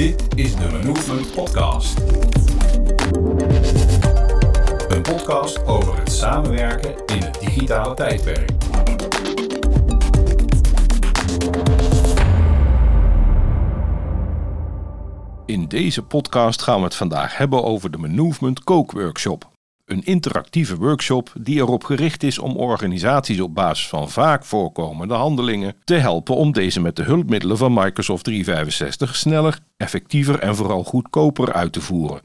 Dit is de Movement Podcast. Een podcast over het samenwerken in het digitale tijdperk. In deze podcast gaan we het vandaag hebben over de Movement Kookworkshop. Een interactieve workshop die erop gericht is om organisaties op basis van vaak voorkomende handelingen te helpen om deze met de hulpmiddelen van Microsoft 365 sneller, effectiever en vooral goedkoper uit te voeren.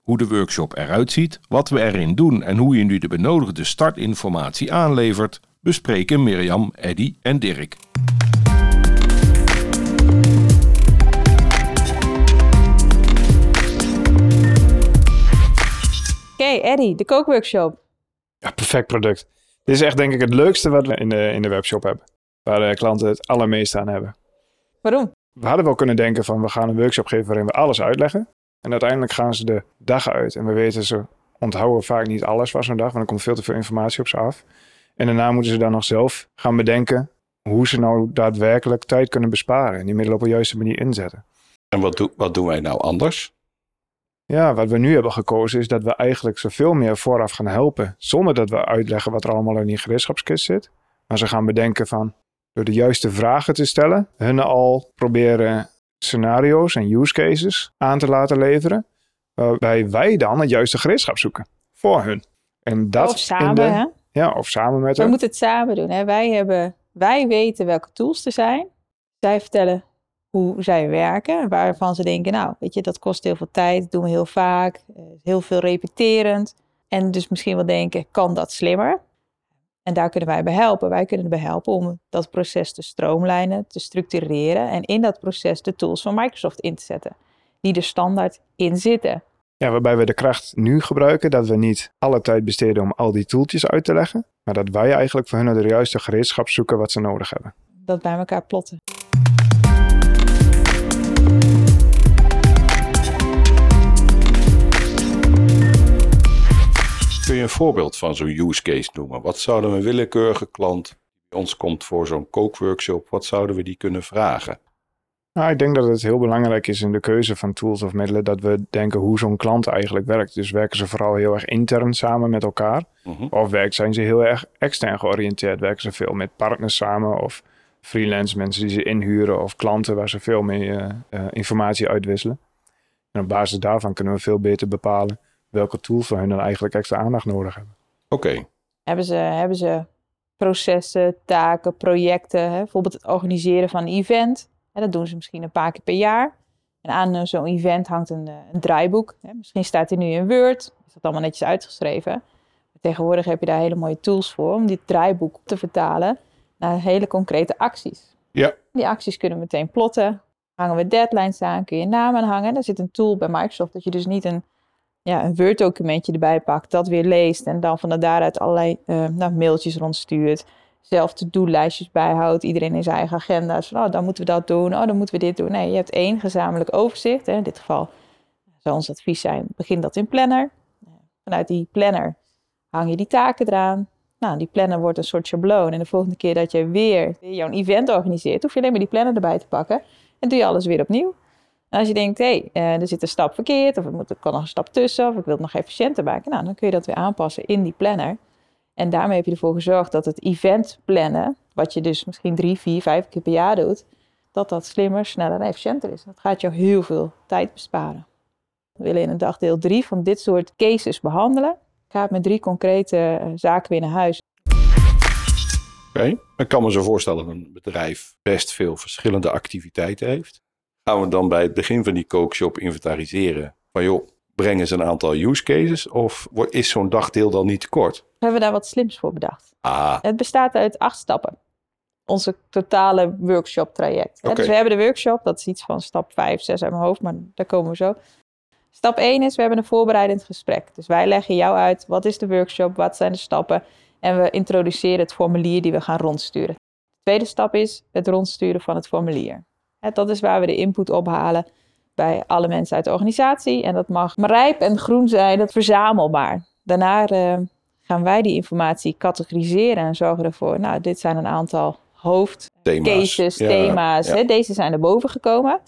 Hoe de workshop eruit ziet, wat we erin doen en hoe je nu de benodigde startinformatie aanlevert, bespreken Mirjam, Eddy en Dirk. Oké, Eddie, de kookworkshop. Ja, perfect product. Dit is echt denk ik het leukste wat we in de, in de webshop hebben. Waar de klanten het allermeeste aan hebben. Waarom? We hadden wel kunnen denken van we gaan een workshop geven waarin we alles uitleggen. En uiteindelijk gaan ze de dag uit. En we weten ze onthouden vaak niet alles van zo'n dag. Want er komt veel te veel informatie op ze af. En daarna moeten ze dan nog zelf gaan bedenken hoe ze nou daadwerkelijk tijd kunnen besparen. En die middelen op de juiste manier inzetten. En wat, doe, wat doen wij nou anders? Ja, wat we nu hebben gekozen is dat we eigenlijk zoveel meer vooraf gaan helpen. Zonder dat we uitleggen wat er allemaal in die gereedschapskist zit. Maar ze gaan bedenken van door de juiste vragen te stellen. Hun al proberen scenario's en use cases aan te laten leveren. Waarbij wij dan het juiste gereedschap zoeken voor hun. En dat of samen, in de, hè? Ja, of samen met We hen. moeten het samen doen. Hè? Wij, hebben, wij weten welke tools er zijn. Zij vertellen hoe zij werken. Waarvan ze denken, nou, weet je, dat kost heel veel tijd. Doen we heel vaak. eh, Heel veel repeterend. En dus misschien wel denken, kan dat slimmer? En daar kunnen wij bij helpen. Wij kunnen erbij helpen om dat proces te stroomlijnen, te structureren. En in dat proces de tools van Microsoft in te zetten. Die er standaard in zitten. Ja, waarbij we de kracht nu gebruiken dat we niet alle tijd besteden om al die toeltjes uit te leggen. Maar dat wij eigenlijk voor hun de juiste gereedschap zoeken wat ze nodig hebben. Dat bij elkaar plotten. Een voorbeeld van zo'n use case noemen? Wat zouden een willekeurige klant die ons komt voor zo'n kookworkshop, wat zouden we die kunnen vragen? Nou, ik denk dat het heel belangrijk is in de keuze van tools of middelen dat we denken hoe zo'n klant eigenlijk werkt. Dus werken ze vooral heel erg intern samen met elkaar? Mhm. Of werkt, zijn ze heel erg extern georiënteerd? Werken ze veel met partners samen of freelance mensen die ze inhuren of klanten waar ze veel mee eh, eh, informatie uitwisselen? En op basis daarvan kunnen we veel beter bepalen welke tools voor hun dan eigenlijk extra aandacht nodig hebben. Oké, Hebben ze, hebben ze processen, taken, projecten, hè? bijvoorbeeld het organiseren van een event. Hè, dat doen ze misschien een paar keer per jaar. En aan eh, zo'n event hangt een, eh, een draaiboek. Hè? Misschien staat hij nu in Word, is dat allemaal netjes uitgeschreven. Maar tegenwoordig heb je daar hele mooie tools voor om dit draaiboek te vertalen naar hele concrete acties. Ja. Die acties kunnen we meteen plotten. Hangen we deadlines aan, kun je namen hangen. Er zit een tool bij Microsoft dat je dus niet een ja, een Word-documentje erbij pakt, dat weer leest en dan van daaruit allerlei eh, nou, mailtjes rondstuurt. Zelf to-do-lijstjes bijhoudt, iedereen in zijn eigen agenda's. Oh, dan moeten we dat doen, oh, dan moeten we dit doen. Nee, je hebt één gezamenlijk overzicht. Hè. In dit geval zou ons advies zijn, begin dat in Planner. Vanuit die planner hang je die taken eraan. Nou, die planner wordt een soort schabloon. En de volgende keer dat je weer jouw event organiseert, hoef je alleen maar die planner erbij te pakken. En doe je alles weer opnieuw. Als je denkt, hé, hey, er zit een stap verkeerd, of er kan nog een stap tussen, of ik wil het nog efficiënter maken, nou, dan kun je dat weer aanpassen in die planner. En daarmee heb je ervoor gezorgd dat het event plannen, wat je dus misschien drie, vier, vijf keer per jaar doet, dat dat slimmer, sneller en efficiënter is. Dat gaat jou heel veel tijd besparen. We willen in een dagdeel drie van dit soort cases behandelen. Ik ga het met drie concrete eh, zaken weer naar huis. oké. Ik kan me zo voorstellen dat een bedrijf best veel verschillende activiteiten heeft. Gaan we dan bij het begin van die kookshop inventariseren van joh, brengen ze een aantal use cases of is zo'n dagdeel dan niet te kort? We hebben daar wat slims voor bedacht. Ah, Het bestaat uit acht stappen. Onze totale workshop traject. Dus we hebben de workshop, dat is iets van stap 5, 6 uit mijn hoofd, maar daar komen we zo. Stap 1 is, we hebben een voorbereidend gesprek. Dus wij leggen jou uit, wat is de workshop, wat zijn de stappen. En we introduceren het formulier die we gaan rondsturen. De tweede stap is het rondsturen van het formulier. Dat is waar we de input ophalen bij alle mensen uit de organisatie. En dat mag rijp en groen zijn, dat verzamelbaar. Daarna eh, gaan wij die informatie categoriseren en zorgen ervoor, nou, dit zijn een aantal hoofdcases, thema's. Ja, thema's. ja. Hè, deze zijn er boven gekomen.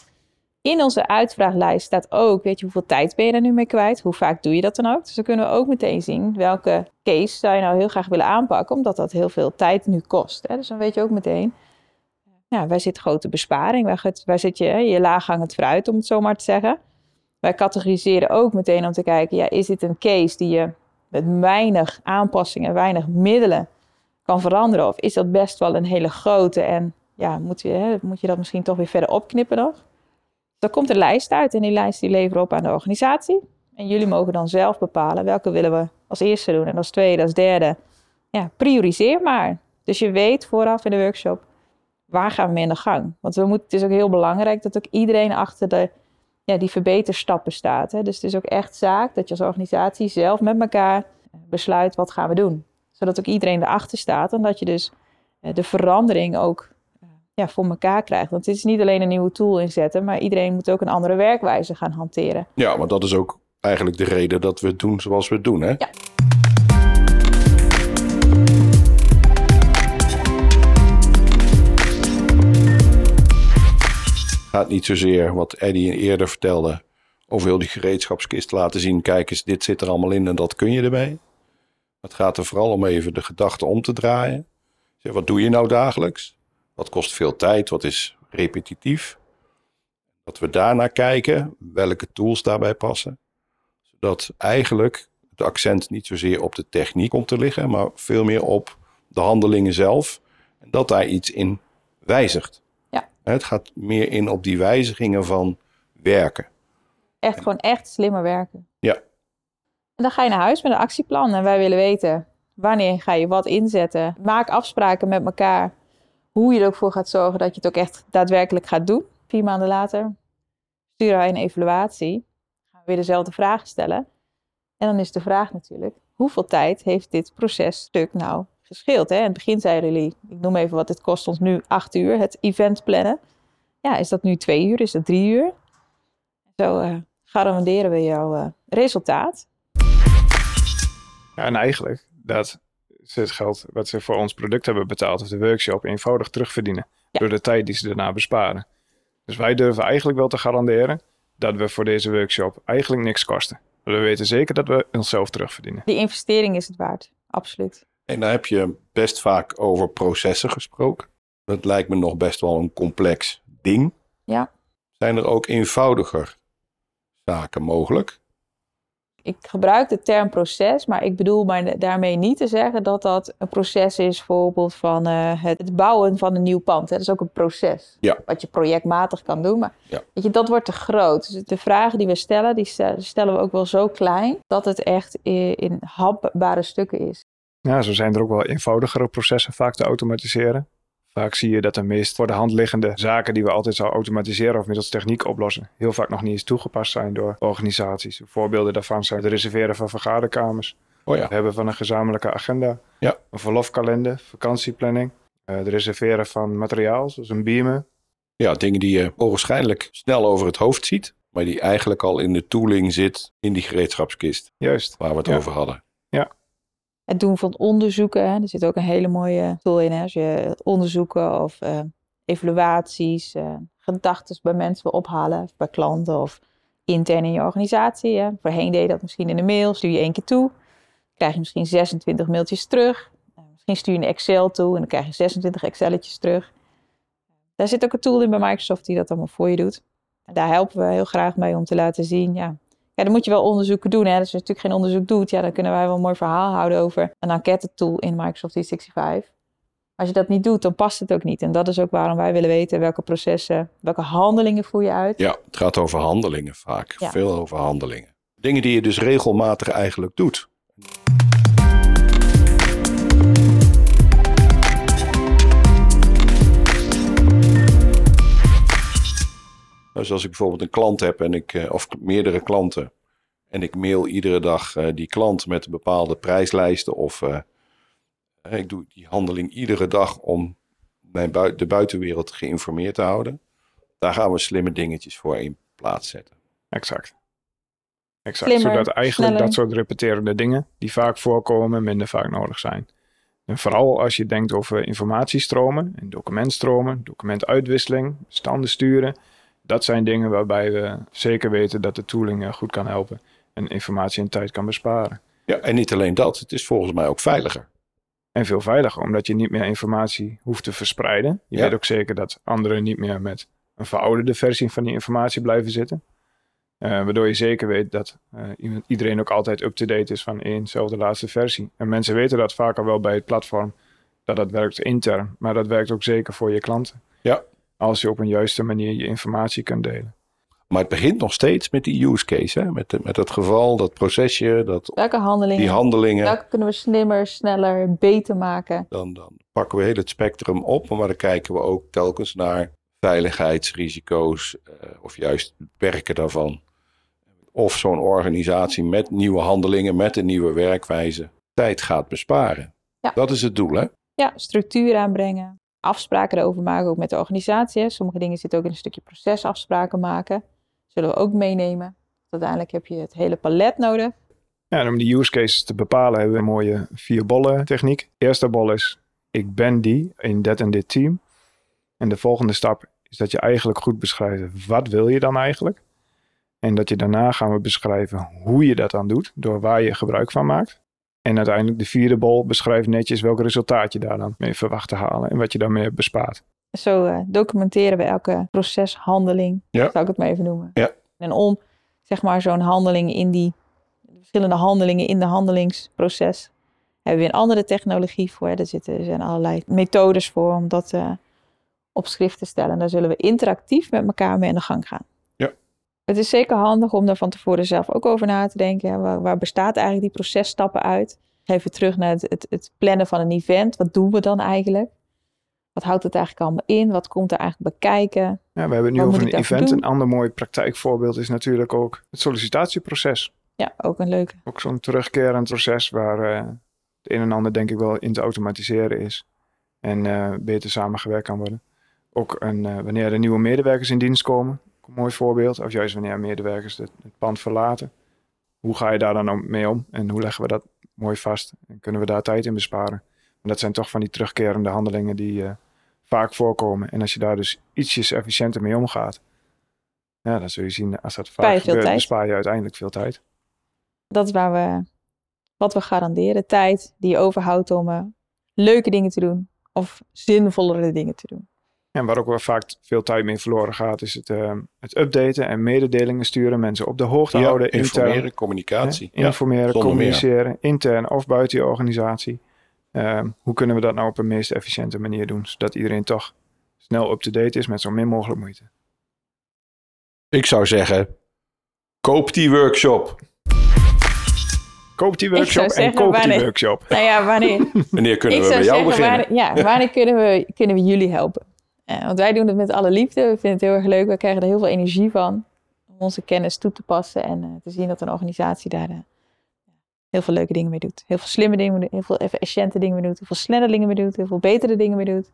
In onze uitvraaglijst staat ook, weet je, hoeveel tijd ben je er nu mee kwijt? Hoe vaak doe je dat dan ook? Dus dan kunnen we ook meteen zien welke case zou je nou heel graag willen aanpakken, omdat dat heel veel tijd nu kost. Hè? Dus dan weet je ook meteen, ja, waar zit grote besparing? Zit, waar zit je, je laaghangend fruit, om het zo maar te zeggen? Wij categoriseren ook meteen om te kijken, ja, is dit een case die je met weinig aanpassingen, weinig middelen kan veranderen? Of is dat best wel een hele grote en ja, moet je, hè, moet je dat misschien toch weer verder opknippen nog? Dan komt een lijst uit en die lijst die leveren we op aan de organisatie. En jullie mogen dan zelf bepalen welke willen we als eerste doen en als tweede, als derde. Ja, prioriseer maar. Dus je weet vooraf in de workshop, waar gaan we mee in de gang? Want we moeten, het is ook heel belangrijk dat ook iedereen achter de, ja, die verbeterstappen staat. Hè? Dus het is ook echt zaak dat je als organisatie zelf met elkaar besluit wat gaan we doen. Zodat ook iedereen erachter staat en dat je dus eh, de verandering ook ja, voor elkaar krijgt. Want het is niet alleen een nieuwe tool inzetten, maar iedereen moet ook een andere werkwijze gaan hanteren. Ja, maar dat is ook eigenlijk de reden dat we het doen zoals we het doen, hè? Ja. Gaat niet zozeer wat Eddie eerder vertelde over heel die gereedschapskist laten zien. Kijk eens, dit zit er allemaal in en dat kun je ermee. Het gaat er vooral om even de gedachte om te draaien. Zeg, wat doe je nou dagelijks? Wat kost veel tijd? Wat is repetitief? Dat we daarnaar kijken, welke tools daarbij passen. Zodat eigenlijk het accent niet zozeer op de techniek komt te liggen, maar veel meer op de handelingen zelf. En dat daar iets in wijzigt. Het gaat meer in op die wijzigingen van werken. Echt gewoon echt slimmer werken. Ja. En dan ga je naar huis met een actieplan. En wij willen weten wanneer ga je wat inzetten. Maak afspraken met elkaar. Hoe je er ook voor gaat zorgen dat je het ook echt daadwerkelijk gaat doen. Vier maanden later sturen wij een evaluatie. Gaan we weer dezelfde vragen stellen. En dan is de vraag natuurlijk, hoeveel tijd heeft dit processtuk nou gescheeld? Hè? In het begin zeiden jullie, ik noem even wat, het kost ons nu acht uur, het event plannen. Ja, is dat nu twee uur? Is dat drie uur? Zo uh, garanderen we jouw uh, resultaat. Ja, en eigenlijk, dat ze het geld wat ze voor ons product hebben betaald of de workshop eenvoudig terugverdienen. Ja. Door de tijd die ze daarna besparen. Dus wij durven eigenlijk wel te garanderen dat we voor deze workshop eigenlijk niks kosten. We weten zeker dat we onszelf terugverdienen. Die investering is het waard, absoluut. En daar heb je best vaak over processen gesproken. Dat lijkt me nog best wel een complex ding. Ja. Zijn er ook eenvoudiger zaken mogelijk? Ik gebruik de term proces, maar ik bedoel maar daarmee niet te zeggen dat dat een proces is, bijvoorbeeld van uh, het bouwen van een nieuw pand. Hè. Dat is ook een proces, Ja. wat je projectmatig kan doen. Maar Ja. weet je, dat wordt te groot. Dus de vragen die we stellen, die stel- stellen we ook wel zo klein dat het echt in hapbare stukken is. Ja, zo zijn er ook wel eenvoudigere processen vaak te automatiseren. Vaak zie je dat de meest voor de hand liggende zaken die we altijd zouden automatiseren of middels techniek oplossen, heel vaak nog niet eens toegepast zijn door organisaties. Voorbeelden daarvan zijn het reserveren van vergaderkamers, Oh ja. het hebben van een gezamenlijke agenda, Ja. een verlofkalender, vakantieplanning, eh, het reserveren van materiaal zoals een beamer. Ja, dingen die je waarschijnlijk snel over het hoofd ziet, maar die eigenlijk al in de tooling zit in die gereedschapskist Juist. waar we het Ja. over hadden. Het doen van onderzoeken, hè. er zit ook een hele mooie tool in. Hè. Als je onderzoeken of eh, evaluaties, eh gedachten bij mensen wil ophalen, bij klanten of intern in je organisatie. Hè. Voorheen deed je dat misschien in een mail, stuur je één keer toe. krijg je misschien 26 mailtjes terug. Eh, misschien stuur je een Excel toe en dan krijg je 26 Excelletjes terug. Daar zit ook een tool in bij Microsoft die dat allemaal voor je doet. En daar helpen we heel graag mee om te laten zien, ja, ja, dan moet je wel onderzoeken doen. Hè. Dus als je natuurlijk geen onderzoek doet, ja, dan kunnen wij wel een mooi verhaal houden over een enquête tool in Microsoft 365. Als je dat niet doet, dan past het ook niet. En dat is ook waarom wij willen weten welke processen, welke handelingen voer je uit. Ja, het gaat over handelingen vaak. Ja. Veel over handelingen. Dingen die je dus regelmatig eigenlijk doet. Dus als ik bijvoorbeeld een klant heb en ik, eh, of meerdere klanten. En ik mail iedere dag eh, die klant met bepaalde prijslijsten. Of eh, ik doe die handeling iedere dag om mijn bui- de buitenwereld geïnformeerd te houden. Daar gaan we slimme dingetjes voor in plaats zetten. Exact. Exact. Slimmer, Zodat eigenlijk sneller. dat soort repeterende dingen die vaak voorkomen, minder vaak nodig zijn. En vooral als je denkt over informatiestromen en documentstromen, documentuitwisseling, bestanden sturen. Dat zijn dingen waarbij we zeker weten dat de tooling eh, goed kan helpen en informatie en tijd kan besparen. Ja, en niet alleen dat, het is volgens mij ook veiliger. En veel veiliger, omdat je niet meer informatie hoeft te verspreiden. Je Ja. weet ook zeker dat anderen niet meer met een verouderde versie van die informatie blijven zitten. Eh, waardoor je zeker weet dat eh, iedereen ook altijd up-to-date is van éénzelfde laatste versie. En mensen weten dat vaak al wel bij het platform, dat dat werkt intern. Maar dat werkt ook zeker voor je klanten. Ja. Als je op een juiste manier je informatie kunt delen. Maar het begint nog steeds met die use case, hè? Met, de- met dat geval, dat procesje, dat, Welke handelingen? die handelingen. Welke kunnen we slimmer, sneller, beter maken? Dan, dan pakken we heel het spectrum op, maar dan kijken we ook telkens naar veiligheidsrisico's eh, of juist het beperken daarvan. Of zo'n organisatie met nieuwe handelingen, met een nieuwe werkwijze, tijd gaat besparen. Ja. Dat is het doel, hè? Ja, structuur aanbrengen. Afspraken erover maken, ook met de organisatie. Sommige dingen zitten ook in een stukje procesafspraken maken. Zullen we ook meenemen. Uiteindelijk heb je het hele palet nodig. Ja, en om die use cases te bepalen hebben we een mooie vier bollen techniek. Eerste bol is, ik ben die in dat en dit team. En de volgende stap is dat je eigenlijk goed beschrijft, wat wil je dan eigenlijk? En dat je daarna gaan we beschrijven hoe je dat dan doet, door waar je gebruik van maakt. En uiteindelijk de vierde bol beschrijft netjes welk resultaat je daar dan mee verwacht te halen en wat je daarmee bespaart. Zo eh, documenteren we elke proceshandeling, Ja. zou ik het maar even noemen. Ja. En om zeg maar zo'n handeling in die verschillende handelingen in de handelingsproces hebben we een andere technologie voor. hè. Er, zitten, er zijn allerlei methodes voor om dat eh, op schrift te stellen. En daar zullen we interactief met elkaar mee aan de gang gaan. Het is zeker handig om daar van tevoren zelf ook over na te denken. Waar, waar bestaat eigenlijk die processtappen uit? Even terug naar het, het, het plannen van een event. Wat doen we dan eigenlijk? Wat houdt het eigenlijk allemaal in? Wat komt er eigenlijk bekijken? Ja, we hebben het nu Wat over een event. Een ander mooi praktijkvoorbeeld is natuurlijk ook het sollicitatieproces. Ja, ook een leuke. ook zo'n terugkerend proces waar eh, het een en ander denk ik wel in te automatiseren is. En eh, beter samengewerkt kan worden. Ook een, eh, wanneer er nieuwe medewerkers in dienst komen, een mooi voorbeeld. Of juist wanneer medewerkers het, het pand verlaten. Hoe ga je daar dan mee om? En hoe leggen we dat mooi vast? En kunnen we daar tijd in besparen? En dat zijn toch van die terugkerende handelingen die eh, vaak voorkomen. En als je daar dus ietsjes efficiënter mee omgaat, ja, dan zul je zien, als dat vaak gebeurt, tijd. bespaar je uiteindelijk veel tijd. Dat is waar we, wat we garanderen. Tijd die je overhoudt om eh, leuke dingen te doen. Of zinvollere dingen te doen. En waar ook wel vaak veel tijd mee verloren gaat, is het, eh, het updaten en mededelingen sturen, mensen op de hoogte Ja, houden, informeren, intern. communicatie. hè, informeren, communiceren, intern of buiten je organisatie. Ehm, hoe kunnen we dat nou op een meest efficiënte manier doen, zodat iedereen toch snel up-to-date is met zo min mogelijk moeite. Ik zou zeggen, koop die workshop. Koop die workshop en zeggen, koop die workshop. Nou ja, wanneer, Wanneer kunnen ik we bij jou zeggen, beginnen? wanneer, ja, wanneer kunnen we, kunnen we jullie helpen? Want wij doen het met alle liefde. We vinden het heel erg leuk. We krijgen er heel veel energie van. Om onze kennis toe te passen. En eh, te zien dat een organisatie daar eh, heel veel leuke dingen mee doet. Heel veel slimme dingen. Heel veel efficiënte dingen mee doet. Heel veel snelle dingen mee doet. Heel veel betere dingen mee doet.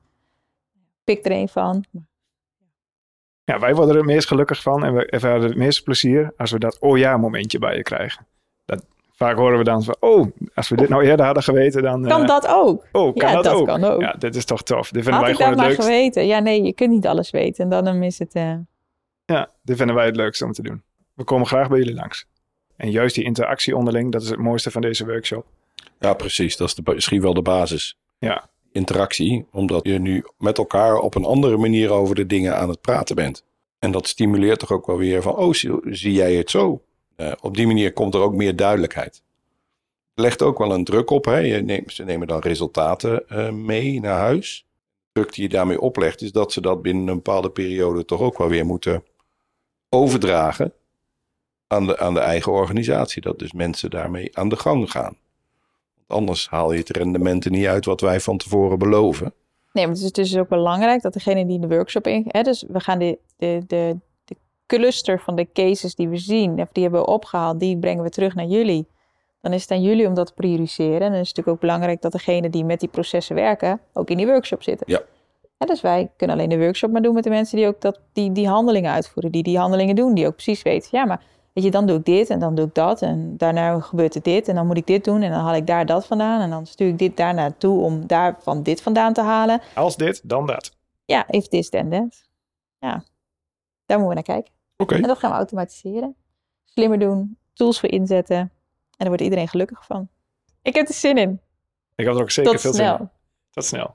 Pik er een van. Ja, wij worden er het meest gelukkig van en we ervaren het meeste plezier als we dat oh ja momentje bij je krijgen. Vaak horen we dan van, oh, als we dit nou eerder hadden geweten, dan... Kan eh, dat ook? Oh, kan ja, dat, dat ook? kan ook. Ja, dit is toch tof. Dit vinden Had wij ik gewoon dat het maar leukst. geweten? Ja, nee, je kunt niet alles weten. En dan is het... eh, Ja, dit vinden wij het leukste om te doen. We komen graag bij jullie langs. En juist die interactie onderling, dat is het mooiste van deze workshop. Ja, precies. Dat is de, misschien wel de basis. Ja. Interactie, omdat je nu met elkaar op een andere manier over de dingen aan het praten bent. En dat stimuleert toch ook wel weer van, oh, zie, zie jij het zo? Eh, op die manier komt er ook meer duidelijkheid. Legt ook wel een druk op. Hè? Je neemt, ze nemen dan resultaten eh, mee naar huis. De druk die je daarmee oplegt, is dat ze dat binnen een bepaalde periode toch ook wel weer moeten overdragen aan de, aan de eigen organisatie. Dat dus mensen daarmee aan de gang gaan. Want anders haal je het rendement er niet uit wat wij van tevoren beloven. Nee, maar het is dus ook belangrijk dat degene die in de workshop in... Hè, dus we gaan de, de, de cluster van de cases die we zien... of die hebben we opgehaald, die brengen we terug naar jullie. Dan is het aan jullie om dat te prioriseren. En dan is het natuurlijk ook belangrijk dat degene die met die processen werken... ook in die workshop zitten. Ja. Hè, dus wij kunnen alleen de workshop maar doen met de mensen die ook dat, die, die handelingen uitvoeren. Die die handelingen doen, die ook precies weten... ja, maar weet je, dan doe ik dit en dan doe ik dat... en daarna gebeurt er dit en dan moet ik dit doen... en dan haal ik daar dat vandaan... en dan stuur ik dit daar naartoe om daarvan dit vandaan te halen... Als dit, dan dat. ja, if this then that. Ja. daar moeten we naar kijken. En dat gaan we automatiseren. Slimmer doen, tools voor inzetten. En daar wordt iedereen gelukkig van. Ik heb er zin in. Ik heb er ook zeker Tot veel zin in. snel. Tot snel.